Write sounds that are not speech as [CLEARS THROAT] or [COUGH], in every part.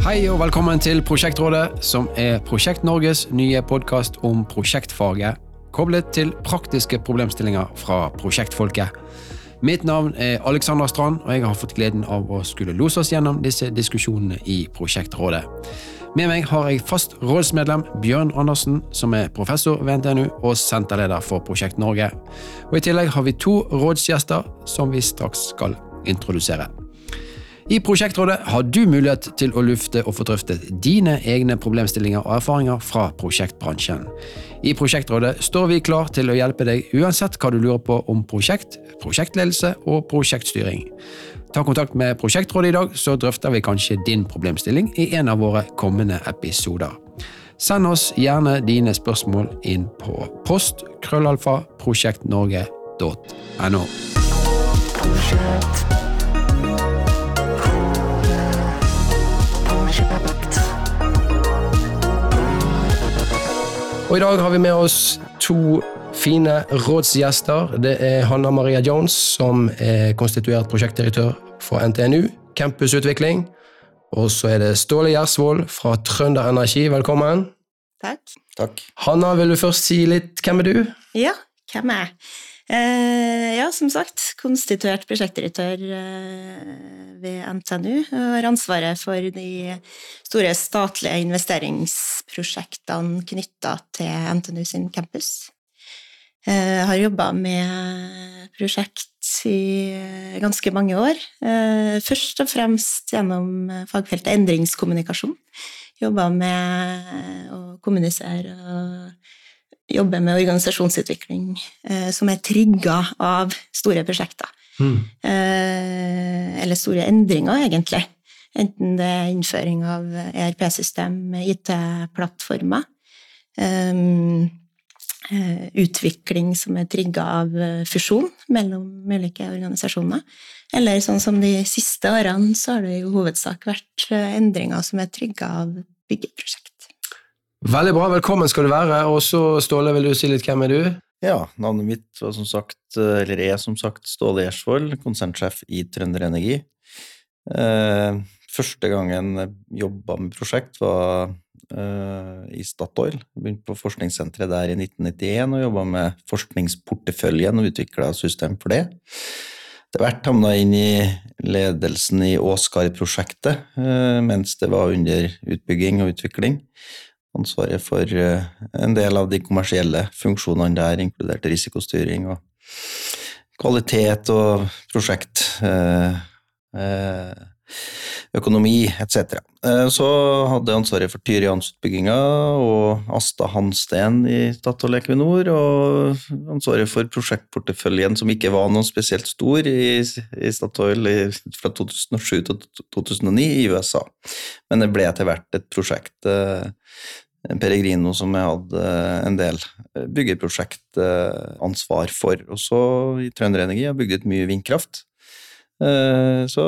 Hei og velkommen til Prosjektrådet, som er Prosjekt Norges nye podkast om prosjektfaget, koblet til praktiske problemstillinger fra prosjektfolket. Mitt navn er Alexander Strand, og jeg har fått gleden av å skulle lose oss gjennom disse diskusjonene i Prosjektrådet. Med meg har jeg fast rådsmedlem Bjørn Andersen, som er professor ved NTNU og senterleder for Prosjekt Norge. Og I tillegg har vi to rådsgjester som vi straks skal introdusere. I Prosjektrådet har du mulighet til å lufte og få drøftet dine egne problemstillinger og erfaringer fra prosjektbransjen. I Prosjektrådet står vi klar til å hjelpe deg uansett hva du lurer på om prosjekt, prosjektledelse og prosjektstyring. Ta kontakt med Prosjektrådet i dag, så drøfter vi kanskje din problemstilling i en av våre kommende episoder. Send oss gjerne dine spørsmål inn på post krøllalfa prosjektnorge.no. Og I dag har vi med oss to fine rådsgjester. Det er Hanna Maria Jones, som er konstituert prosjektdirektør for NTNU, campusutvikling. Og så er det Ståle Gjersvold fra Trønder Energi. Velkommen. Takk. Takk. Hanna, vil du først si litt hvem er du? Ja, hvem er jeg? Eh, ja, som sagt, konstituert prosjektdirektør eh, ved NTNU. Og har ansvaret for de store statlige investeringsprosjektene knytta til NTNU sin campus. Eh, har jobba med prosjekt i eh, ganske mange år. Eh, først og fremst gjennom fagfeltet endringskommunikasjon. Jobba med å kommunisere og jobbe med organisasjonsutvikling som er trigga av store prosjekter. Mm. Eller store endringer, egentlig. Enten det er innføring av ERP-system, IT-plattformer. Eh, utvikling som er trigga av eh, fusjon mellom ulike organisasjoner. Eller sånn som de siste årene, så har det i hovedsak vært eh, endringer som er trigga av byggeprosjekt. Veldig bra, velkommen skal du være. Og så, Ståle, vil du si litt hvem er du? Ja, navnet mitt var som sagt, eller er som sagt Ståle Gjersvold, konsernsjef i Trønder Energi. Første gangen jeg jobba med prosjekt, var eh, i Statoil. Begynte på forskningssenteret der i 1991 og jobba med forskningsporteføljen og utvikla system for det. Etter hvert havna inn i ledelsen i Åsgard-prosjektet eh, mens det var under utbygging og utvikling. Ansvaret for uh, en del av de kommersielle funksjonene der, inkludert risikostyring og kvalitet og prosjekt. Uh, økonomi etc. Eh, så hadde jeg ansvaret for Tyriansutbygginga og Asta Hansten i Statoil Equinor, og ansvaret for prosjektporteføljen som ikke var noe spesielt stor i, i Statoil fra 2007 til 2009 i USA. Men det ble etter hvert et prosjekt. en Peregrino som jeg hadde en del byggeprosjektansvar for. Og så i Trønder Energi har jeg bygd ut mye vindkraft. Eh, så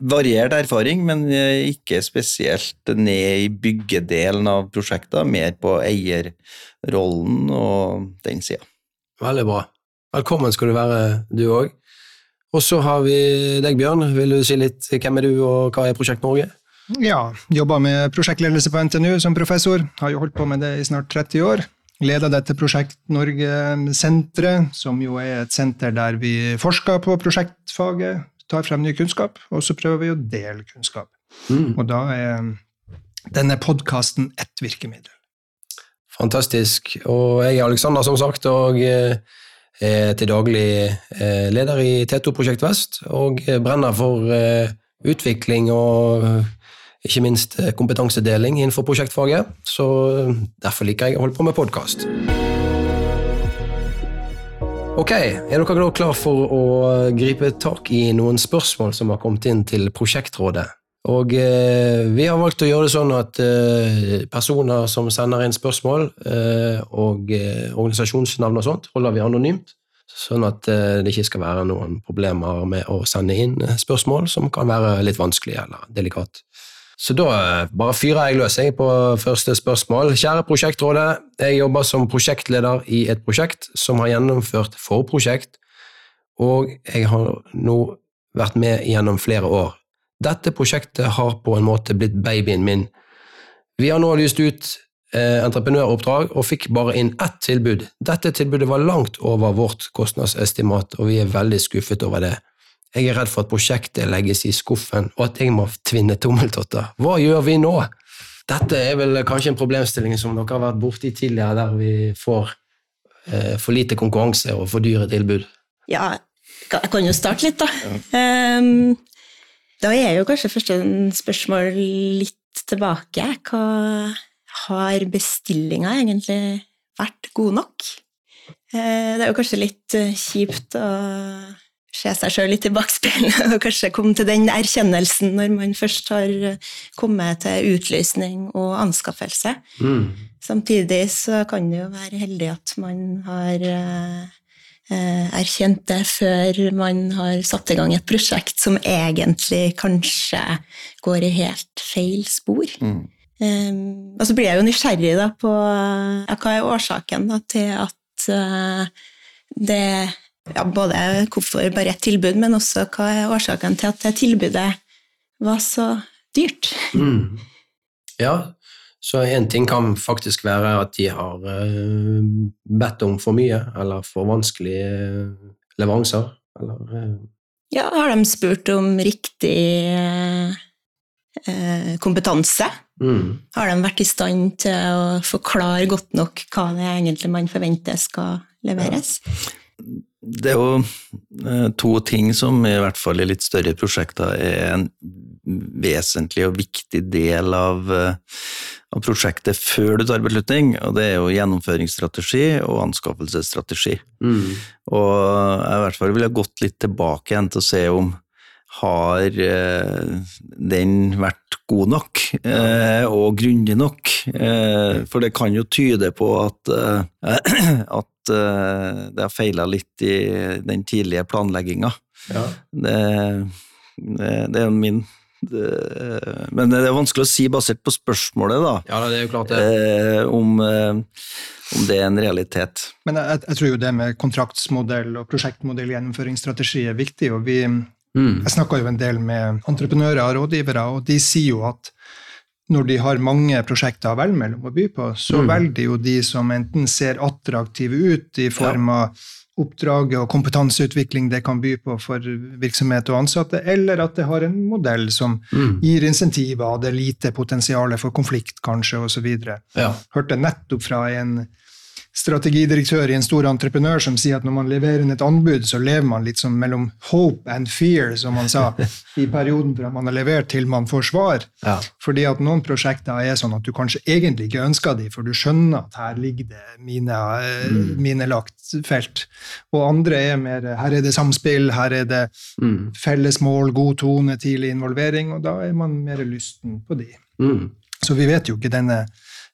variert erfaring, men ikke spesielt ned i byggedelen av prosjekter, mer på eierrollen og den sida. Veldig bra. Velkommen skal du være, du òg. Og så har vi deg, Bjørn. Vil du si litt hvem er du, og hva er Prosjekt Norge? Ja, jobber med prosjektledelse på NTNU som professor. Har jo holdt på med det i snart 30 år. Leder dette Prosjekt Norge-senteret, som jo er et senter der vi forsker på prosjektfaget, tar frem ny kunnskap, og så prøver vi å dele kunnskap. Mm. Og da er denne podkasten ett virkemiddel. Fantastisk. Og jeg er Aleksander, som sagt, og eh, er til daglig eh, leder i T2 Prosjekt Vest, og brenner for eh, utvikling og ikke minst kompetansedeling innenfor prosjektfaget. Så derfor liker jeg å holde på med podkast. Ok, Er dere klar for å gripe tak i noen spørsmål som har kommet inn til prosjektrådet? Og eh, Vi har valgt å gjøre det sånn at eh, personer som sender inn spørsmål, eh, og eh, organisasjonsnavn og sånt, holder vi anonymt. Sånn at eh, det ikke skal være noen problemer med å sende inn spørsmål som kan være litt vanskelig eller delikat. Så da eh, bare fyrer jeg løs jeg på første spørsmål. Kjære prosjektrådet. Jeg jobber som prosjektleder i et prosjekt som har gjennomført forprosjekt, og jeg har nå vært med gjennom flere år. Dette prosjektet har på en måte blitt babyen min. Vi har nå lyst ut eh, entreprenøroppdrag og fikk bare inn ett tilbud. Dette tilbudet var langt over vårt kostnadsestimat, og vi er veldig skuffet over det. Jeg er redd for at prosjektet legges i skuffen, og at jeg må tvinne tommeltotter. Hva gjør vi nå? Dette er vel kanskje en problemstilling som dere har vært borti tidligere, der vi får eh, for lite konkurranse og for dyre tilbud. Ja, jeg kan jo starte litt, da. Um, da er jo kanskje første spørsmål litt tilbake. Hva har bestillinga egentlig vært god nok? Eh, det er jo kanskje litt eh, kjipt å se seg sjøl litt i bakspeilet [LAUGHS] og kanskje komme til den erkjennelsen når man først har eh, kommet til utlysning og anskaffelse. Mm. Samtidig så kan det jo være heldig at man har eh, erkjent det før man har satt i gang et prosjekt som egentlig kanskje går i helt feil spor. Mm. Um, og så blir jeg jo nysgjerrig da på ja, hva er årsaken da, til at uh, det ja, både hvorfor bare ett tilbud, men også hva er årsaken til at det tilbudet var så dyrt. Mm. Ja, så én ting kan faktisk være at de har uh, bedt om for mye, eller for vanskelige uh, leveranser, eller uh... Ja, har de spurt om riktig kompetanse? Mm. Har de vært i stand til å forklare godt nok hva det er egentlig man forventer skal leveres? Ja det er jo eh, to ting som i hvert fall i litt større prosjekter er en vesentlig og viktig del av, eh, av prosjektet før du tar beslutning, og det er jo gjennomføringsstrategi og anskaffelsesstrategi. Mm. Og jeg i hvert fall ville gått litt tilbake igjen til å se om har eh, den vært god nok eh, og grundig nok? For det kan jo tyde på at, [CLEARS THROAT] at uh, det har feila litt i den tidlige planlegginga. Ja. Det, det, det, er min det, Men det er vanskelig å si basert på spørsmålet, da. Ja, det er jo klart det. Uh, om, uh, om, det er en realitet. Men jeg, jeg, tror jo det med kontraktsmodell og prosjektmodell gjennomføringsstrategi er viktig. og vi Mm. Jeg snakka jo en del med entreprenører og rådgivere, og de sier jo at når de har mange prosjekter å velge mellom å by på, så mm. velger de jo de som enten ser attraktive ut i form av ja. oppdraget og kompetanseutvikling det kan by på for virksomhet og ansatte, eller at det har en modell som mm. gir insentiver, det er lite potensial for konflikt, kanskje, osv. Ja. Hørte nettopp fra en strategidirektør i en stor entreprenør som sier at når man leverer inn et anbud, så lever man litt som mellom hope and fear, som man sa, [LAUGHS] i perioden fra man har levert til man får svar. Ja. Fordi at noen prosjekter er sånn at du kanskje egentlig ikke ønsker de, for du skjønner at her ligger det mine, mm. mine lagt felt. Og andre er mer her er det samspill, her er det mm. felles mål, god tone, tidlig involvering, og da er man mer lysten på de. Mm. Så vi vet jo ikke denne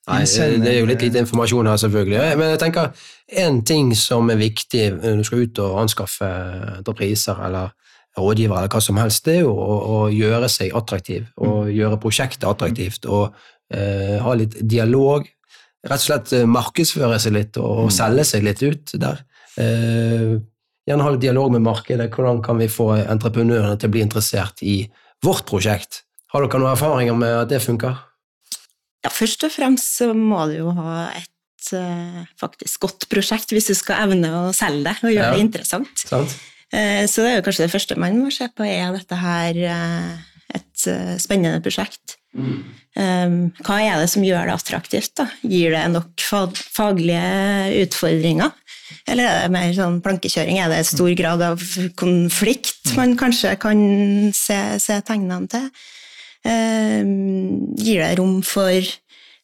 Nei, det er jo litt lite informasjon her, selvfølgelig. Men jeg tenker en ting som er viktig når du skal ut og anskaffe entrepriser eller rådgiver eller hva som helst, det er jo å, å gjøre seg attraktiv og mm. gjøre prosjektet attraktivt og eh, ha litt dialog. Rett og slett markedsføre seg litt og, og mm. selge seg litt ut der. Eh, gjerne ha litt dialog med markedet. Hvordan kan vi få entreprenørene til å bli interessert i vårt prosjekt? Har dere noen erfaringer med at det funker? Ja, først og fremst så må du jo ha et uh, faktisk godt prosjekt hvis du skal evne å selge det og gjøre ja. det interessant. Sant. Uh, så det er jo kanskje det første man må se på, er dette her uh, et spennende prosjekt? Mm. Um, hva er det som gjør det attraktivt? da? Gir det nok faglige utfordringer? Eller er det mer sånn plankekjøring? Er det stor grad av konflikt man kanskje kan se, se tegnene til? Eh, gir deg rom for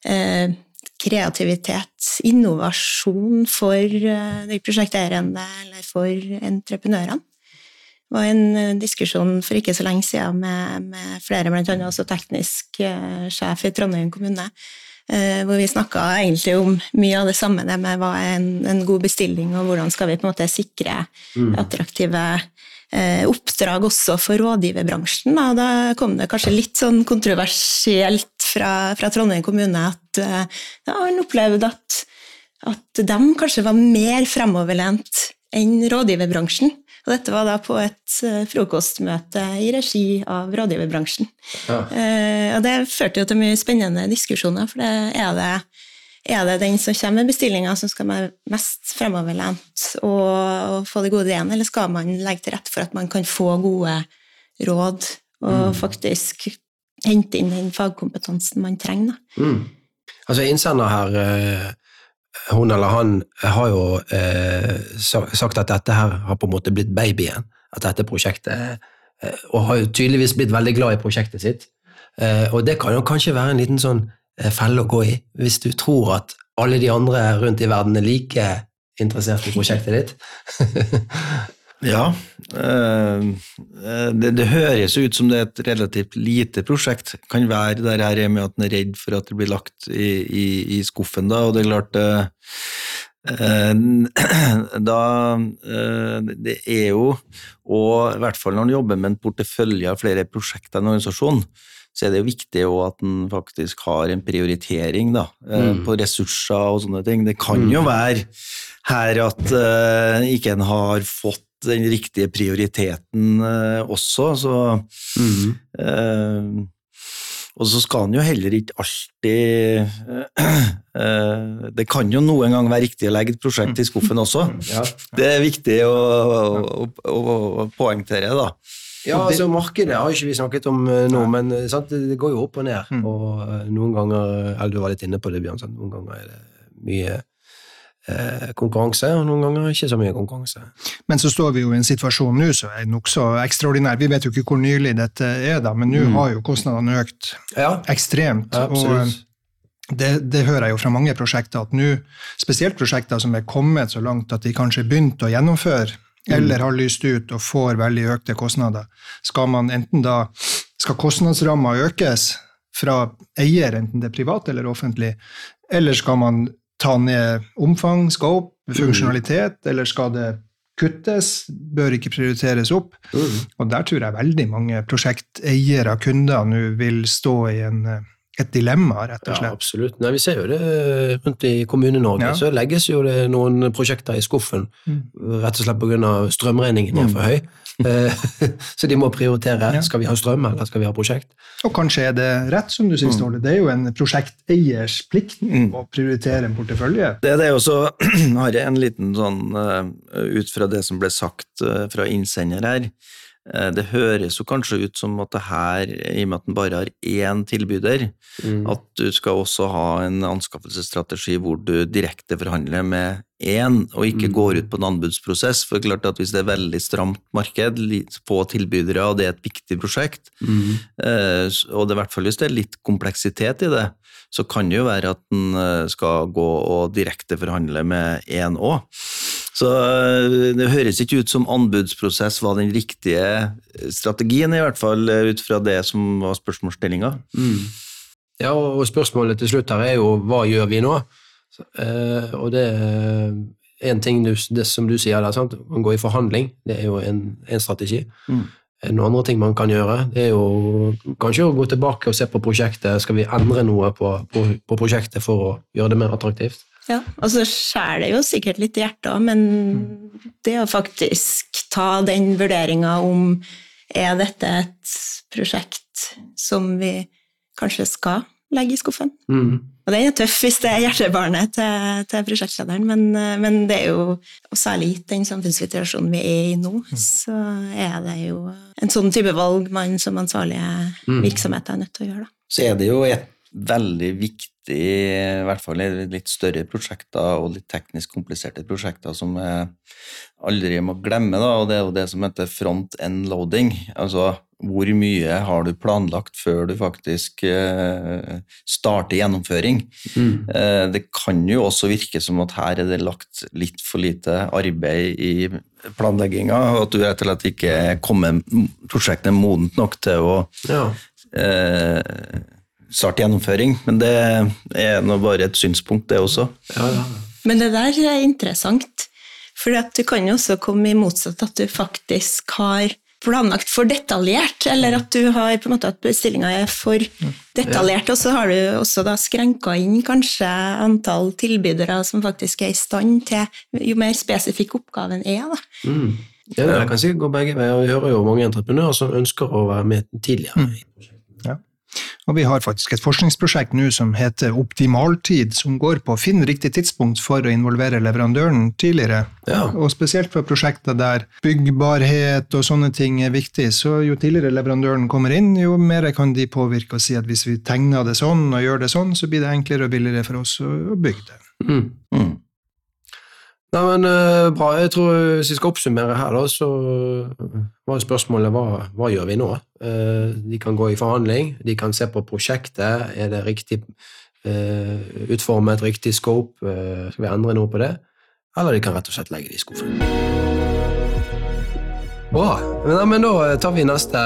eh, kreativitet, innovasjon for eh, de prosjekterende eller for entreprenørene. Det var en diskusjon for ikke så lenge siden med, med flere, bl.a. også teknisk sjef i Trondheim kommune, hvor vi snakka egentlig om mye av det samme, det med hva er en, en god bestilling, og hvordan skal vi på en måte sikre mm. attraktive Eh, oppdrag også for rådgiverbransjen. Da. da kom det kanskje litt sånn kontroversielt fra, fra Trondheim kommune at ja, eh, han opplevde at, at de kanskje var mer fremoverlent enn rådgiverbransjen. Og Og dette var da på et eh, frokostmøte i regi av rådgiverbransjen. Ja. Eh, og det førte jo til mye spennende diskusjoner, for det er det er det den som kommer med bestillinga, som skal være mest fremoverlent og, få de gode ideene, eller skal man legge til rette for at man kan få gode råd og faktisk hente inn den fagkompetansen man trenger? Mm. Altså innsender her, eh, hun eller han, har jo eh, sagt at dette her har på en måte blitt babyen. At dette prosjektet eh, Og har jo tydeligvis blitt veldig glad i prosjektet sitt. Eh, og det kan jo kanskje være en liten sånn felle å gå i, hvis du tror at alle de andre rundt i verden er like interessert i prosjektet ditt. [LAUGHS] Ja, eh, det, det høres ut som det er et relativt lite prosjekt. Kan være der her med at en er redd for at det blir lagt i, i, i skuffen, da, og det er klart eh, eh, [CLEARS THROAT] Da eh, Det er jo, og i hvert fall når en jobber med en portefølje av flere prosjekter i en organisasjon, så er det jo viktig også at en faktisk har en prioritering da, eh, Mm. på ressurser og sånne ting. Det kan jo være her at uh, ikke en har fått den riktige prioriteten uh, også, så Mm. uh, Og så skal en jo heller ikke alltid Det kan jo noen gang være riktig å legge et prosjekt i skuffen også. Ja. Det er viktig å, å, å, å poengtere, da. Ja, altså Markedet har ikke vi snakket om eh, nå, men eh, sant, det går jo opp og ned. Mm. Og eh, noen ganger eller Du var litt inne på det, Bjørn. Sant? Noen ganger er det mye eh, konkurranse, og noen ganger ikke så mye konkurranse. Men så står vi jo i en situasjon nå som er nokså ekstraordinær. Vi vet jo ikke hvor nylig dette er, da, men nå Mm. har jo kostnadene økt Ja, ekstremt. og absolutt. det, det hører jeg jo fra mange prosjekter, at nå, spesielt prosjekter som er kommet så langt at de kanskje begynte å gjennomføre, eller har lyst ut og får veldig økte kostnader, skal man enten da skal kostnadsramma økes fra eier, enten det er privat eller offentlig, eller skal man ta ned omfang, scope, funksjonalitet, eller skal det kuttes, bør ikke prioriteres opp. Mm. Og der tror jeg veldig mange prosjekteiere, kunder, nå vil stå i en, eh, et dilemma, rett og slett. Ja, absolutt. Nei, vi ser jo det eh, rundt i Kommune-Norge. Ja. Så legges jo det noen prosjekter i skuffen, Mm. rett og slett pga. strømregningen er for høy. Eh, [LAUGHS] Så de må prioritere. Ja. Skal vi ha strøm, eller skal vi ha prosjekt? Og kanskje er det rett, som du sier, Ståle. Det er jo en prosjekteiers plikt Mm. å prioritere en portefølje. Det, det er jo så [CLEARS THROAT] har jeg en liten sånn eh, Ut fra det som ble sagt fra innsender her. Eh, Det høres jo kanskje ut som at det her, i og med at den bare har én tilbyder, Mm. at du skal også ha en anskaffelsesstrategi hvor du direkte forhandler med én, og ikke Mm. går ut på en anbudsprosess. For klart at hvis det er veldig stramt marked, få tilbydere, og det er et viktig prosjekt, Mm. Eh, og det er i hvert fall hvis det er litt kompleksitet i det, så kan det jo være at en eh, skal gå og direkte forhandle med én òg. Så eh, det høres ikke ut som anbudsprosess var den riktige strategien, i hvert fall eh, ut fra det som var spørsmålsstillinga. Mm. Ja, og spørsmålet til slutt her er jo hva gjør vi nå? Så, eh, og det er en ting du, det som du sier der, sant? man går i forhandling, det er jo en, en strategi. Mm. Noen andre ting man kan gjøre, det er jo kanskje å gå tilbake og se på prosjektet. Skal vi endre noe på, på, på prosjektet for å gjøre det mer attraktivt? Ja, og så skjærer det jo sikkert litt i hjertet òg, men det å faktisk ta den vurderinga om er dette et prosjekt som vi kanskje skal legge i skuffen? Mm. Og den er tøff hvis det er hjertebarnet til, til prosjektlederen, men, men det er jo, og særlig gitt den samfunnssituasjonen vi er i nå, så er det jo en sånn type valg man som ansvarlige Mm. virksomheter er nødt til å gjøre. da. Så er det jo et veldig viktig, i hvert fall i litt større prosjekter og litt teknisk kompliserte prosjekter som jeg aldri må glemme, da, og det er jo det som heter front end loading. Altså hvor mye har du planlagt før du faktisk eh, starter gjennomføring? Mm. Eh, det kan jo også virke som at her er det lagt litt for lite arbeid i planlegginga, at du rett og slett ikke kommer prosjektet modent nok til å Ja. eh, starte gjennomføring, men det er nå bare et synspunkt, det også. Ja, ja. Men det der er interessant, for at du kan jo også komme i motsatt at du faktisk har planlagt for detaljert, eller at du har på en måte at bestillinga er for detaljert, og så har du også da skrenka inn kanskje antall tilbydere som faktisk er i stand til jo mer spesifikk oppgaven er. da. Mm. Ja, det kan sikkert gå begge veier. Vi hører jo mange entreprenører som ønsker å være med tidligere. Og vi har faktisk et forskningsprosjekt nå som heter Optimaltid, som går på å finne riktig tidspunkt for å involvere leverandøren tidligere. Ja. Og spesielt for prosjekter der byggbarhet og sånne ting er viktig, så jo tidligere leverandøren kommer inn, jo mer kan de påvirke og si at hvis vi tegner det sånn og gjør det sånn, så blir det enklere og billigere for oss å bygge det. Mm. Mm. Nei, men uh, bra. Jeg tror Hvis vi skal oppsummere her, da, så var jo spørsmålet hva, hva gjør vi nå? Uh, de kan gå i forhandling, de kan se på prosjektet. Er det riktig uh, utformet, riktig scope? Eh, skal vi endre noe på det? Eller de kan rett og slett legge det i skuffen. Bra. Ja, men da tar vi neste.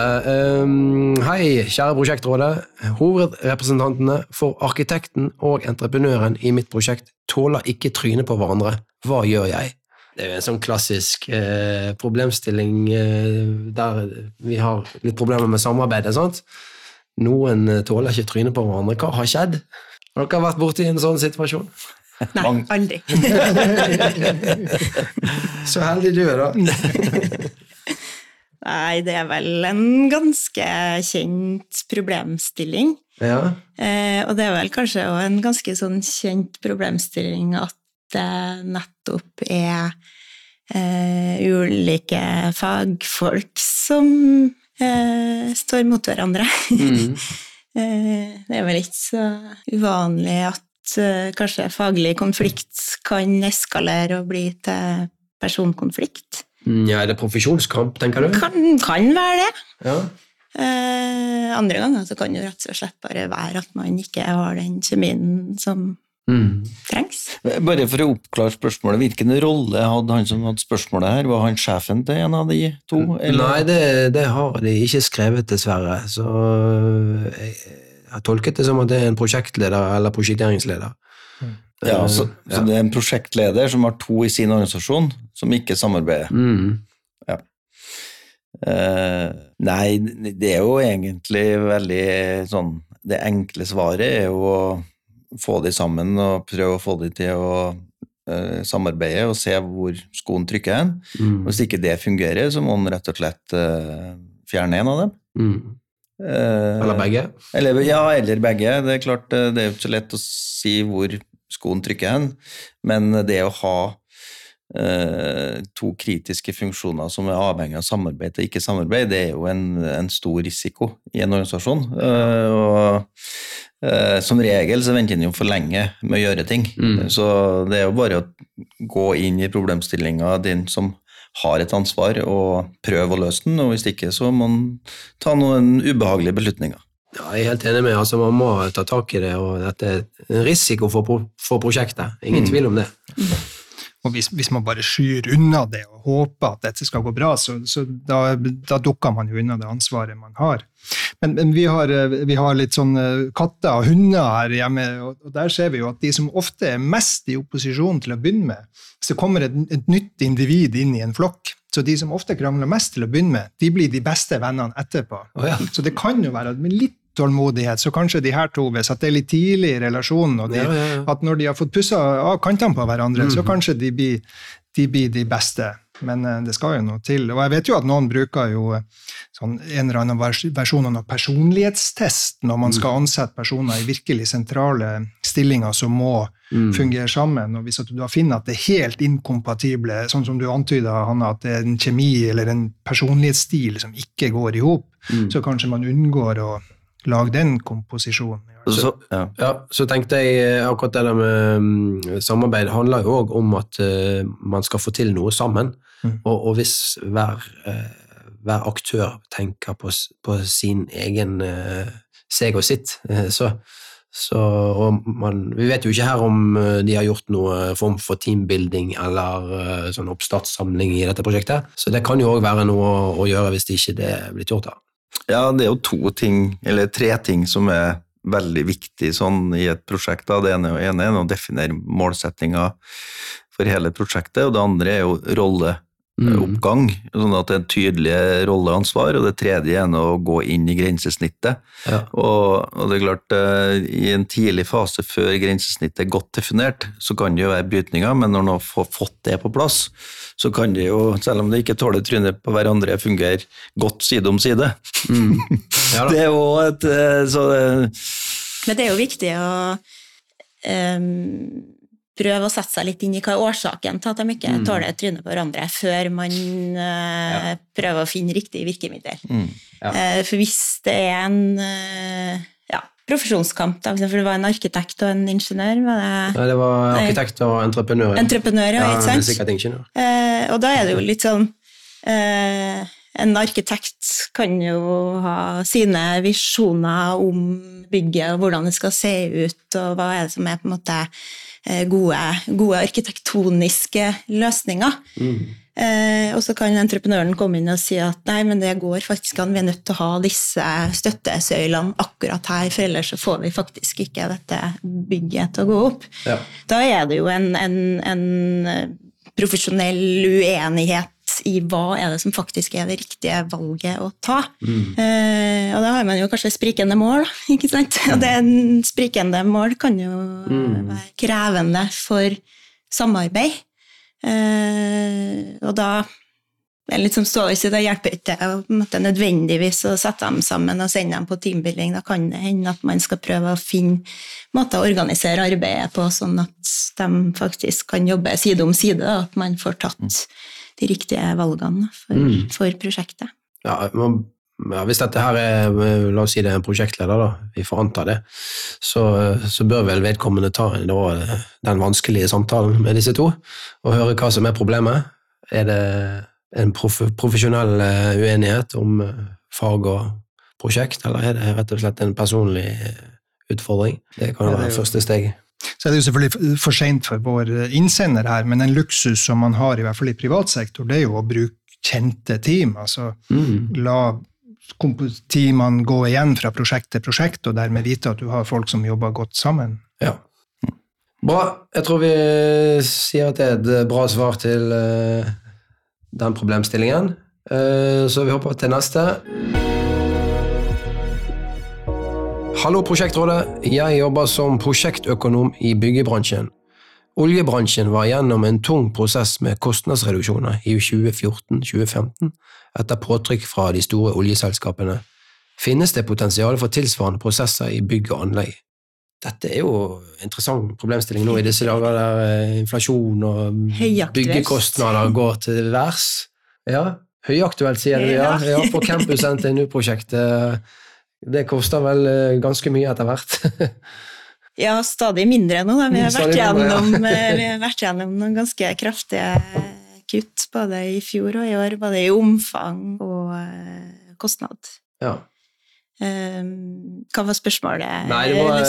Um, hei, kjære prosjektrådet. Hovedrepresentantene for arkitekten og entreprenøren i mitt prosjekt tåler ikke trynet på hverandre. Hva gjør jeg? Det er jo en sånn klassisk eh, problemstilling eh, der vi har litt problemer med samarbeidet. sant? Noen eh, tåler ikke trynet på hverandre. Hva har skjedd? Har dere vært borti en sånn situasjon? Nei, aldri. [LAUGHS] Så heldig du er, da. [LAUGHS] Nei, det er vel en ganske kjent problemstilling. Ja. Eh, og det er vel kanskje også en ganske sånn kjent problemstilling at det nettopp er eh, ulike fagfolk som eh, står mot hverandre. Mm. [LAUGHS] Eh, det er vel ikke så uvanlig at eh, kanskje faglig konflikt kan eskalere og bli til personkonflikt. Mm, Ja, er det profesjonskamp, tenker du? Kan, kan være det. Ja. Eh, andre ganger så kan det rett og slett bare være at man ikke har den kjemien som Mm. trengs. Bare for å oppklare spørsmålet, hvilken rolle hadde han som hadde spørsmålet her? Var han sjefen til en av de to? Nei, det, det har de ikke skrevet, dessverre. Så jeg, jeg har tolket det som at det er en prosjektleder eller prosjekteringsleder. Ja, så, Ja. så det er en prosjektleder som har to i sin organisasjon, som ikke samarbeider. Mm. Eh, nei, det er jo egentlig veldig sånn Det enkle svaret er jo å få de sammen og prøve å få de til å uh, samarbeide og se hvor skoen trykker hen. Mm. Hvis ikke det fungerer, så må man rett og slett uh, fjerne en av dem. Mm. Eh, Eller begge. Eller, ja, eller begge. Det er klart, eh, det er jo ikke så lett å si hvor skoen trykker hen, men det å ha eh, to kritiske funksjoner som er avhengig av samarbeid og ikke samarbeid, det er jo en, en stor risiko i en organisasjon. Eh, og eh, som regel så venter en jo for lenge med å gjøre ting. Mm. Så det er jo bare å gå inn i problemstillinga, din som har et ansvar, og prøve å løse den, og hvis ikke så må man ta noen ubehagelige beslutninger. Ja, jeg er helt enig med altså Man må ta tak i det, og dette er en risiko for, pro for prosjektet. Ingen Mm. tvil om det. Og hvis, hvis man bare skyr unna det og håper at dette skal gå bra, så, så da, da dukker man jo unna det ansvaret man har. Men, men vi, har, eh, vi har litt sånn eh, katter og hunder her hjemme, og, og der ser vi jo at de som ofte er mest i opposisjon til å begynne med, så kommer et, et nytt individ inn i en flokk, så de som ofte krangler mest til å begynne med, de blir de beste vennene etterpå. Oh, ja. Så det kan jo være at med litt tålmodighet, så kanskje de her to, hvis at det er litt tidlig i relasjonen, og de, Ja, ja, ja. at når de har fått pussa av kantene på hverandre, så Mhm. kanskje de blir, de blir de beste. Men eh, det skal jo noe til. Og jeg vet jo at noen bruker jo eh, sånn en eller annen versjon av personlighetstest når man skal ansette personer i virkelig sentrale stillinger som må Mm. fungere sammen. Og hvis du da finner at det er helt inkompatible, sånn som du antyda, Hanna, at det er en kjemi eller en personlighetsstil som ikke går i hop, Mm. så kanskje man unngår å lage den komposisjonen. Så, ja. Ja, så tenkte jeg eh, akkurat det der med mm, samarbeid handler jo òg om at eh, man skal få til noe sammen. Mm. Og, og hvis hver, eh, hver aktør tenker på, på sin egen seg og sitt, så, så og man, Vi vet jo ikke her om de har gjort noe form for teambuilding eller sånn oppstartssamling i dette prosjektet, så det kan jo òg være noe å, å gjøre hvis det ikke det er blitt gjort. da. Ja, det er jo to ting, eller tre ting som er veldig viktig sånn i et prosjekt. Da. Det ene, ene er å definere målsettinga for hele prosjektet, og det andre er jo rolle, oppgang, sånn at det er en tydelig rolleansvar. og det tredje er å gå inn i grensesnittet. Ja. Og, og det er klart, eh, i en tidlig fase før grensesnittet er godt definert, så kan det jo være brytninger, men når man har fått det på plass, så kan det jo, selv om det ikke tåler trynet på hverandre, fungere godt side om side. Mm. [LAUGHS] Ja, da. Det er jo et eh, så det, Men det er jo viktig å ehm, prøve å sette seg litt inn i hva er årsaken til at de ikke Mm. tåler trynet på hverandre, før man eh, prøver å finne riktig virkemiddel. mm. Ja. Uh, for hvis det er en uh, ja, profesjonskamp, da, for det var en arkitekt og en ingeniør, var det Nei, det var arkitekt og entreprenør. ja. Ja, ikke sant? og da er det jo litt sånn En arkitekt kan jo ha sine visjoner om bygget og hvordan det skal se ut, og hva er det som er på en måte eh, gode, gode arkitektoniske løsninger. Eh, og så kan entreprenøren komme inn og si at nei, men det går faktisk an, vi er nødt til å ha disse støttesøylene akkurat her, for ellers så får vi faktisk ikke dette bygget til å gå opp. Ja. Da er det jo en, en, en eh, profesjonell uenighet i hva er det som faktisk er det riktige valget å ta. Eh, og da har man jo kanskje sprikende mål, [LAUGHS] ikke sant? Og det sprikende mål kan jo være krevende for samarbeid. Eh, og da det er litt som Ståle sier, det hjelper ikke på nødvendigvis å sette dem sammen og sende dem på teambuilding. Da kan det hende at man skal prøve å finne måter å organisere arbeidet på, sånn at de faktisk kan jobbe side om side, og at man får tatt de riktige valgene for, Mm. for prosjektet. Ja, man, ja, hvis dette her er, eh, la oss si det er en prosjektleder, da, vi får anta det, så, så bør vel vedkommende ta da, den vanskelige samtalen med disse to, og høre hva som er problemet. Er det en prof profesjonell eh, uenighet om eh, fag og prosjekt, eller er det rett og slett en personlig eh, utfordring? Det kan Ja, det være første steg. Så er det jo selvfølgelig for seint for vår innsender her, men en luksus som man har i hvert fall i privat sektor, det er jo å bruke kjente team. altså Mm. La teamene gå igjen fra prosjekt til prosjekt, og dermed vite at du har folk som jobber godt sammen. Ja. Bra. Jeg tror vi sier at det er et bra svar til eh, den problemstillingen. Eh, så vi hopper til neste. Hallo, Prosjektrådet. Jeg jobber som prosjektøkonom i byggebransjen. Oljebransjen var gjennom en tung prosess med kostnadsreduksjoner i 2014-2015 etter påtrykk fra de store oljeselskapene. Finnes det potensial for tilsvarende prosesser i bygg og anlegg? Dette er jo en interessant problemstilling nå i disse dager der eh, inflasjon og byggekostnader går til værs. Ja, høyaktuelt, sier du. Ja, Ja. ja på Campus NTNU-prosjektet. Det koster vel eh, ganske mye etter hvert. [LAUGHS] Ja, stadig mindre nå. Da. Vi, har vært Stadig mindre, ja. gjennom, eh, [LAUGHS] vi har vært gjennom noen ganske kraftige kutt både i fjor og i år, både i omfang og eh, kostnad. ja. Um, hva var spørsmålet? Nei, det var,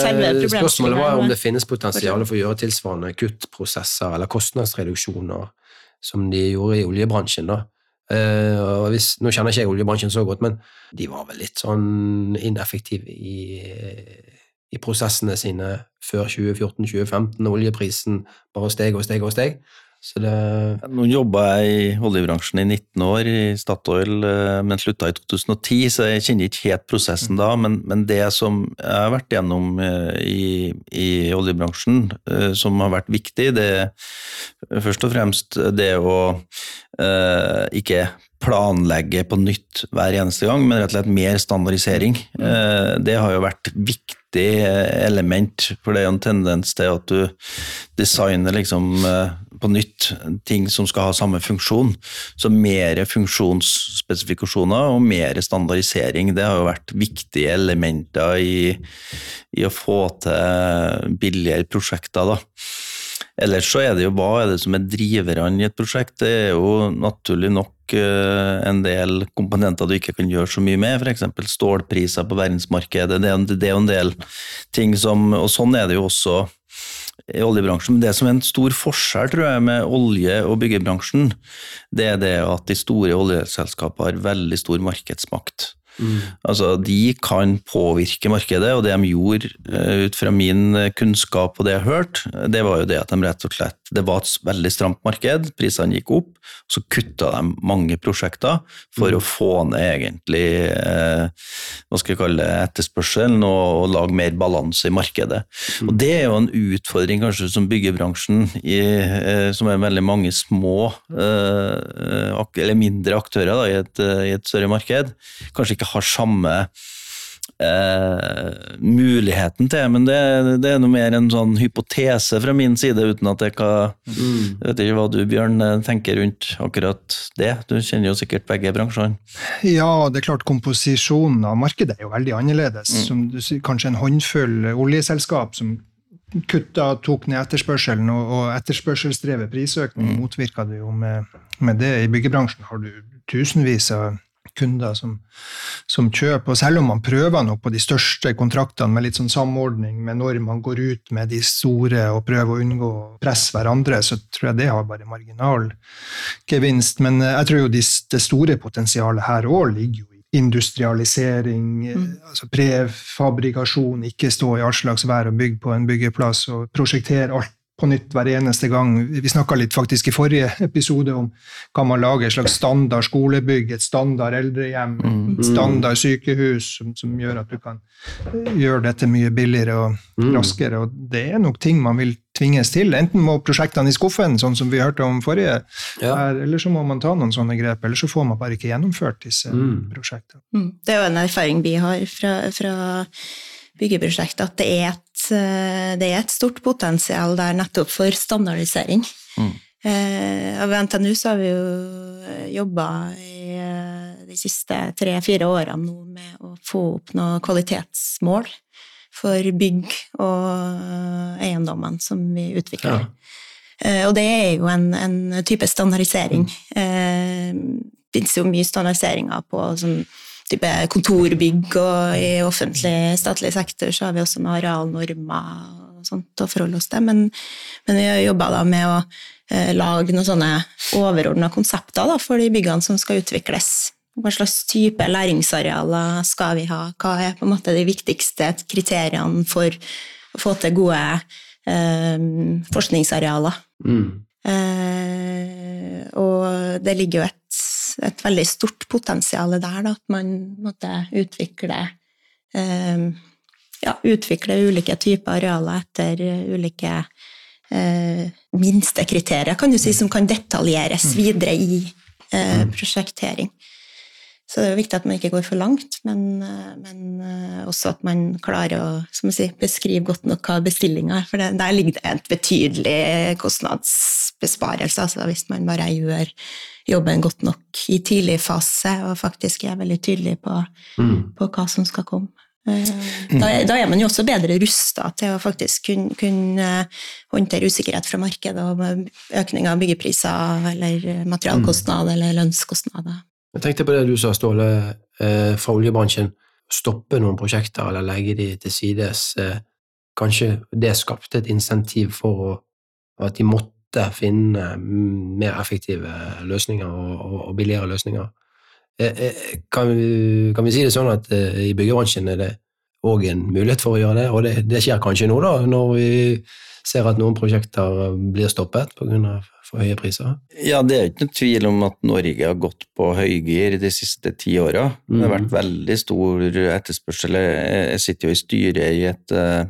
spørsmålet var om det finnes potensial for å gjøre tilsvarende kuttprosesser eller kostnadsreduksjoner som de gjorde i oljebransjen. da. Og hvis, nå kjenner ikke jeg oljebransjen så godt, men de var vel litt sånn ineffektive i, i prosessene sine før 2014-2015, når oljeprisen bare steg og steg og steg. Så det Nå jobba jeg i oljebransjen i 19 år i Statoil, eh, men slutta i 2010, så jeg kjenner ikke helt prosessen da. Men, men det som jeg har vært gjennom eh, i, i oljebransjen, eh, som har vært viktig, det er først og fremst det å eh, ikke planlegge på nytt hver eneste gang, men rett og slett mer standardisering. Eh, det har jo vært viktig element, for det er jo en tendens til at du designer liksom på nytt ting som skal ha samme funksjon. Så mer funksjonsspesifikasjoner og mer standardisering, det har jo vært viktige elementer i, i å få til billigere prosjekter. da. Ellers så er det jo hva er det som er driverne i et prosjekt. Det er jo naturlig nok eh, en del komponenter du ikke kan gjøre så mye med, f.eks. stålpriser på verdensmarkedet. Det er, jo- en del ting som Og sånn er det jo også i oljebransjen. Men det som er en stor forskjell tror jeg, med olje- og byggebransjen, det er det at de store oljeselskapene har veldig stor markedsmakt. Altså, de kan påvirke markedet, og det de gjorde eh, ut fra min eh, kunnskap og det jeg hørte, det var jo det at de rett og slett Det var et veldig stramt marked, prisene gikk opp, så kutta de mange prosjekter for å få ned egentlig eh, hva skal jeg kalle det, etterspørselen og, og lage mer balanse i markedet. Og Det er jo en utfordring kanskje som byggebransjen, i, som er veldig mange små eller mindre aktører da, i, et, i et større marked, kanskje ikke har samme eh, muligheten til, men det, det er noe mer en sånn hypotese fra min side, uten at jeg kan Jeg vet ikke hva du, Bjørn, eh, tenker rundt akkurat det. Du kjenner jo sikkert begge bransjene. Ja, det er klart komposisjonen av markedet er jo veldig annerledes. Som du kanskje en håndfull oljeselskap som kutta, tok ned etterspørselen, og, og etterspørselsdrevet prisøkning motvirka det jo med, med det. I byggebransjen har du tusenvis av kunder som, som kjøper, og selv om man prøver nok på de største kontraktene med litt sånn samordning med når man går ut med de store og prøver å unngå å presse hverandre, så tror jeg det har bare marginal gevinst. Men eh, jeg tror jo de, det store potensialet her òg ligger jo i industrialisering, mm. altså prefabrikasjon, ikke stå i all slags vær og bygge på en byggeplass og prosjektere alt på nytt hver eneste gang. Vi snakka litt faktisk i forrige episode om kan man lage et slags standard skolebygg, et standard eldrehjem, et standard sykehus, som, som gjør at du kan eh, gjøre dette mye billigere og raskere. Og det er nok ting man vil tvinges til. Enten må prosjektene i skuffen, sånn som vi hørte om forrige, Ja. er, eller så må man ta noen sånne grep, eller så får man bare ikke gjennomført disse prosjektene. Mm. Det er jo en erfaring vi har fra, fra byggeprosjektet, at det er, et, det er et stort potensial der nettopp for standardisering. Mm. og ved NTNU så har vi jo jobba i eh, de siste tre-fire årene nå med å få opp noen kvalitetsmål for bygg og eiendommene som vi utvikler. Ja. og det er jo en, en type standardisering. Mm. det finnes jo mye standardiseringer på sånn type kontorbygg, og i offentlig, statlig sektor så har vi også noen arealnormer og sånt å forholde oss til. Men, men vi har jobba med å eh, lage noen sånne overordna konsepter da, for de byggene som skal utvikles. Hva slags type læringsarealer skal vi ha? Hva er på en måte de viktigste kriteriene for å få til gode eh, forskningsarealer? Mm. Eh, og det ligger jo et, et veldig stort potensial der, da, at man måtte utvikle eh, ja, utvikle ulike typer arealer etter ulike eh, minstekriterier, kan du si, som kan detaljeres videre i eh, prosjektering. Så det er viktig at man ikke går for langt, men, eh, men eh, også at man klarer å sier, beskrive godt nok hva bestillinga er. For det, der ligger det en betydelig kostnadsbesparelse, altså hvis man bare gjør jobben godt nok i tidlig fase og faktisk er veldig tydelig på, på hva som skal komme. Eh, Da, er- da er man jo også bedre rusta til å faktisk kunne, kunne håndtere usikkerhet fra markedet og økning av byggepriser eller materialkostnader eller lønnskostnader. Jeg tenkte på det du sa, Ståle, eh, fra oljebransjen. Stoppe noen prosjekter eller legge de til sides. Eh, kanskje det skapte et insentiv for at de måtte finne mm, mer effektive løsninger og, og, og billigere løsninger. Eh, eh, kan, vi, kan vi si det sånn at eh, i byggebransjen er det òg en mulighet for å gjøre det, og det, det skjer kanskje nå, da, når vi ser at noen prosjekter blir stoppet pga. for høye priser? Ja, det er ikke noen tvil om at Norge har gått på høygir de siste ti åra. Det har vært veldig stor etterspørsel. Jeg sitter jo i styret i et eh,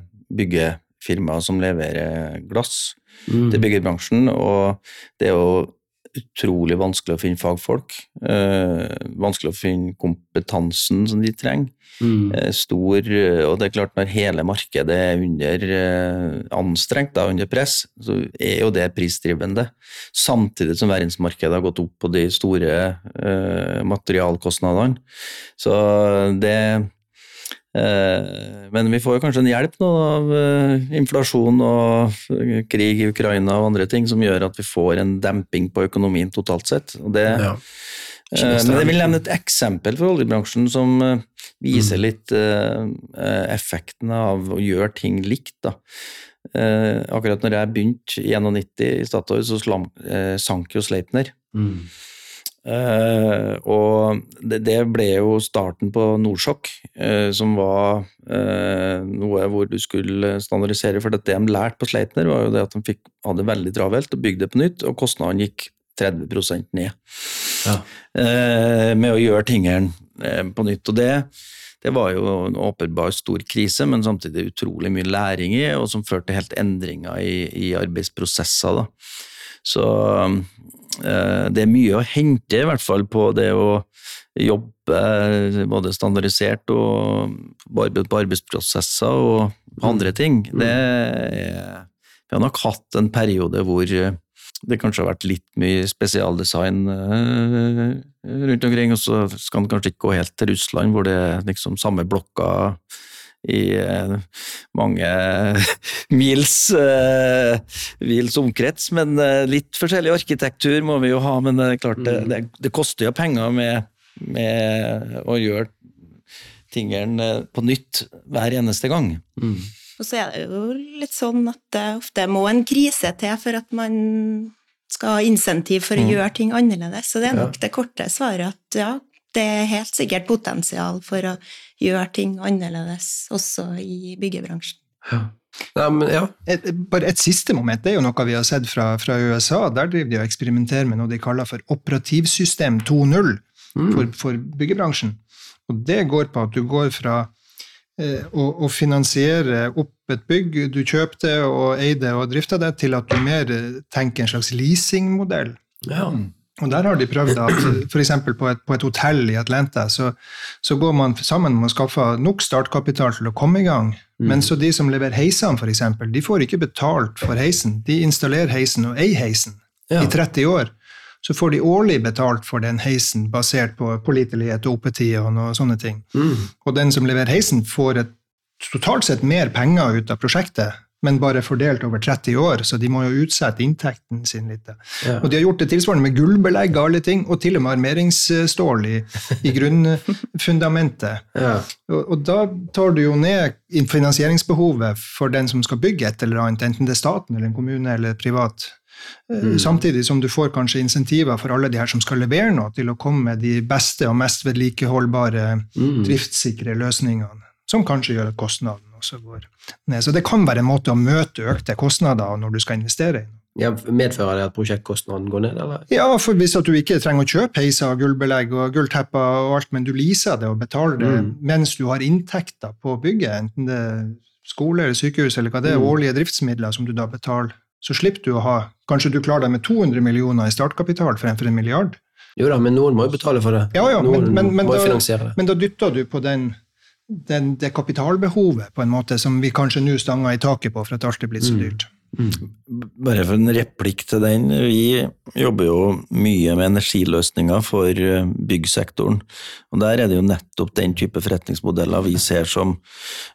byggefirma som leverer glass Mm. til byggebransjen, og det er jo utrolig vanskelig å finne fagfolk. Eh, vanskelig å finne kompetansen som de trenger. Mm. Eh, stor, eh, og det er klart når hele markedet er under eh, anstrengt, da, under press, så er jo det prisdrivende. Samtidig som verdensmarkedet har gått opp på de store eh, materialkostnadene. Så det eh, Men vi får jo kanskje en hjelp nå av eh, inflasjon og eh, krig i Ukraina og andre ting som gjør at vi får en demping på økonomien totalt sett. Det, Ja. Eh, Men jeg vil nevne et eksempel for oljebransjen som eh, viser litt eh, eh, effekten av å gjøre ting likt. Da. Eh, akkurat når jeg begynte i 91 i Statoil, så eh, sank jo Sleipner. Mm. Eh, og det, det ble jo starten på Nordsjokk, uh, som var uh, noe hvor du skulle standardisere. For det de lærte på Sleipner, var jo det at de fikk, hadde veldig travelt og bygde det på nytt, og kostnadene gikk 30% ned. Ja. Med å gjøre tingene på nytt. Og det, det var jo en åpenbar stor krise, men samtidig utrolig mye læring i, og som førte til helt endringer i, i arbeidsprosesser. Da. Så det er mye å hente, i hvert fall, på det å jobbe både standardisert og på arbeidsprosesser og andre ting. Det er, vi har nok hatt en periode hvor det kanskje har vært litt mye spesialdesign rundt omkring, og så skal en kanskje ikke gå helt til Russland, hvor det er liksom samme blokka i uh, mange [LAUGHS] mils, uh, mils omkrets, men litt forskjellig arkitektur må vi jo ha. Men det er klart, det, det, det koster jo penger med, med å gjøre tingene på nytt hver eneste gang. Mm. Og så er det jo litt sånn at det ofte må en krise til for at man skal ha insentiv for å Mm. gjøre ting annerledes. Så det er Ja. nok det korte svaret at ja, det er helt sikkert potensial for å gjøre ting annerledes også i byggebransjen. Ja. Ja, men, ja. Et, bare et siste moment, det er jo noe vi har sett fra, fra USA. Der driver de og eksperimenterer med noe de kaller for operativsystem 2.0 Mm. for, for byggebransjen. Og det går på at du går fra eh, å, å finansiere opp et bygg, du kjøpte og eide og drifta det, til at du mer eh, tenker en slags leasingmodell. ja. Og der har de prøvd at f.eks. På, et, på et hotell i Atlanta, så, så går man sammen med å skaffe nok startkapital til å komme i gang. Men så de som leverer heisene, f.eks., de får ikke betalt for heisen. De installerer heisen og eier heisen Ja. i 30 år. Så får de årlig betalt for den heisen basert på pålitelighet og oppetid og noe sånne ting. Mm. Og den som leverer heisen, får et, totalt sett mer penger ut av prosjektet, men bare fordelt over 30 år, så de må jo utsette inntekten sin litt. Ja. Og de har gjort det tilsvarende med gullbelegg og alle ting, og til og med armeringsstål i, i grunnfundamentet. [LAUGHS] Ja. Og, og da tar du jo ned finansieringsbehovet for den som skal bygge et eller annet, enten det er staten eller en kommune eller privat. Mm. Samtidig som du får kanskje insentiver for alle de her som skal levere noe, til å komme med de beste og mest vedlikeholdbare, Mm. driftssikre løsningene, som kanskje gjør at kostnaden også går ned. Så det kan være en måte å møte økte kostnader når du skal investere i. Ja, medfører det at prosjektkostnaden går ned, eller? Ja, for hvis at du ikke trenger å kjøpe heiser, gullbelegg og gulltepper og alt, men du leaser det og betaler det Mm. mens du har inntekter på bygget, enten det er skole eller sykehus eller hva det er, Mm. årlige driftsmidler som du da betaler, så slipper du å ha Kanskje du klarer deg med 200 millioner i startkapital fremfor en milliard. Jo da, men noen må jo betale for det. Ja, ja, noen men, men, men, må da, finansiere det. men da dytter du på den, den, det kapitalbehovet på en måte som vi kanskje nå stanger i taket på for at alt er blitt så Mm. dyrt. Bare for en replikk til den. Vi jobber jo mye med energiløsninger for eh, byggsektoren. Og der er det jo nettopp den type forretningsmodeller vi ser som,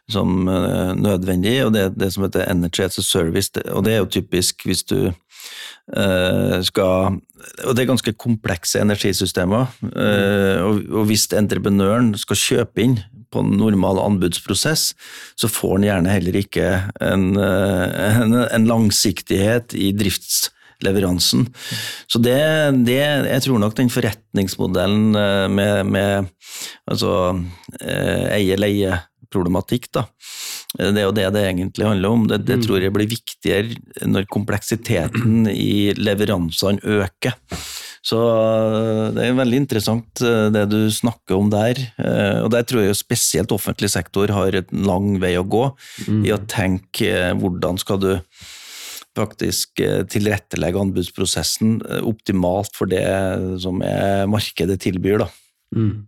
som eh, nødvendig, og det er det som heter Energy as a Service. Og det er jo typisk hvis du eh, skal Og det er ganske komplekse energisystemer. og, og hvis entreprenøren skal kjøpe inn på en normal anbudsprosess, så får en gjerne heller ikke en, eh, en, en langsiktighet i driftsleveransen. Så det, det Jeg tror nok den forretningsmodellen eh, med, med altså eh, eie-leie-problematikk, da. Det er jo det det egentlig handler om. Det, det Mm. tror jeg blir viktigere når kompleksiteten i leveransene øker. Så øh, det er veldig interessant øh, det du snakker om der. Eh, Og der tror jeg spesielt offentlig sektor har en lang vei å gå Mm. i å tenke eh, hvordan skal du faktisk eh, tilrettelegge anbudsprosessen eh, optimalt for det som er markedet tilbyr. da. Mm.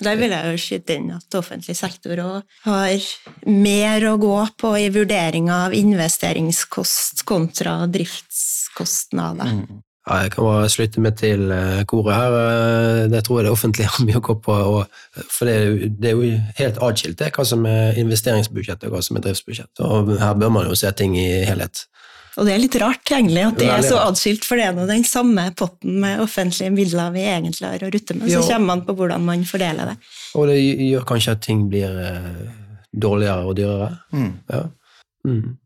Der vil jeg jo skyte inn at offentlig sektor òg har mer å gå på i vurderinga av investeringskost kontra driftskostnader. Ja, jeg kan bare slutte meg til eh, koret her. Eh, Det tror jeg det offentlige har mye å gå på. Og, for det er, jo, det er jo helt atskilt det, hva som er investeringsbudsjett og hva som er driftsbudsjett. Og her bør man jo se ting i helhet. Og det er litt rart egentlig at det er så atskilt, for det er nå den samme potten med offentlige midler vi egentlig har å rutte med. Så Ja. kommer man på hvordan man fordeler det. Og det gjør kanskje at ting blir eh, dårligere og dyrere. Ja. Mm.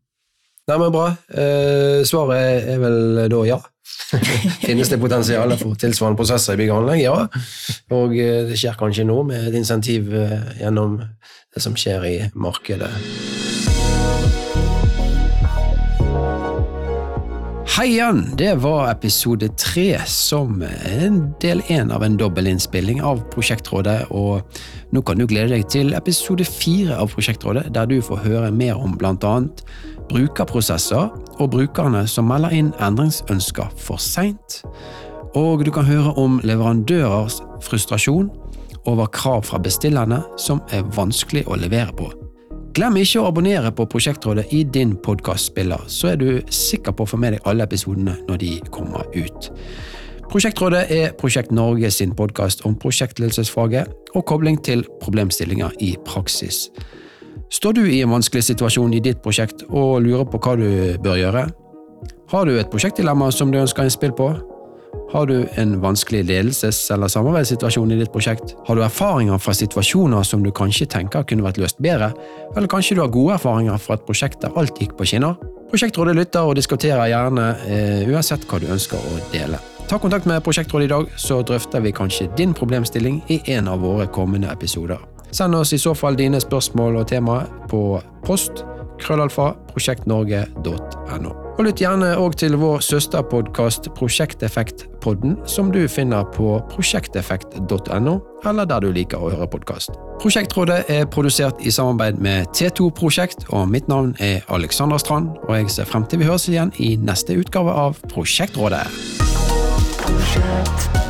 Nei, men bra. Eh, svaret er vel da ja, [LAUGHS] Finnes det potensial for tilsvarende prosesser i bygg og anlegg? Ja. Og eh, det skjer kanskje nå med et insentiv eh, gjennom det som skjer i markedet. Hei igjen! Det var episode tre, som en del én av en dobbelinnspilling av Prosjektrådet. Og nå kan du glede deg til episode fire av Prosjektrådet, der du får høre mer om blant annet brukerprosesser og brukerne som melder inn endringsønsker for seint. Og du kan høre om leverandørers frustrasjon over krav fra bestillerne som er vanskelig å levere på. Glem ikke å abonnere på Prosjektrådet i din podkastspiller, så er du sikker på å få med deg alle episodene når de kommer ut. Prosjektrådet er Prosjekt Norge sin podkast om prosjektledelsesfaget og kobling til problemstillinger i praksis. Står du i en vanskelig situasjon i ditt prosjekt og lurer på hva du bør gjøre? Har du et prosjektdilemma som du ønsker innspill på? Har du en vanskelig ledelses- eller samarbeidssituasjon i ditt prosjekt? Har du erfaringer fra situasjoner som du kanskje tenker kunne vært løst bedre? Eller kanskje du har gode erfaringer fra et prosjekt der alt gikk på skinner? Prosjektrådet lytter og diskuterer gjerne eh, uansett hva du ønsker å dele. Ta kontakt med Prosjektrådet i dag, så drøfter vi kanskje din problemstilling i en av våre kommende episoder. Send oss i så fall dine spørsmål og temaer på post krøllalfa prosjektnorge.no. Og lytt gjerne òg til vår søsterpodkast Prosjekteffektpodden, som du finner på prosjekteffekt.no, eller der du liker å høre podkast. Prosjektrådet er produsert i samarbeid med T2 Prosjekt, og mitt navn er Alexander Strand, og jeg ser frem til vi høres igjen i neste utgave av Prosjektrådet. Prosjekt.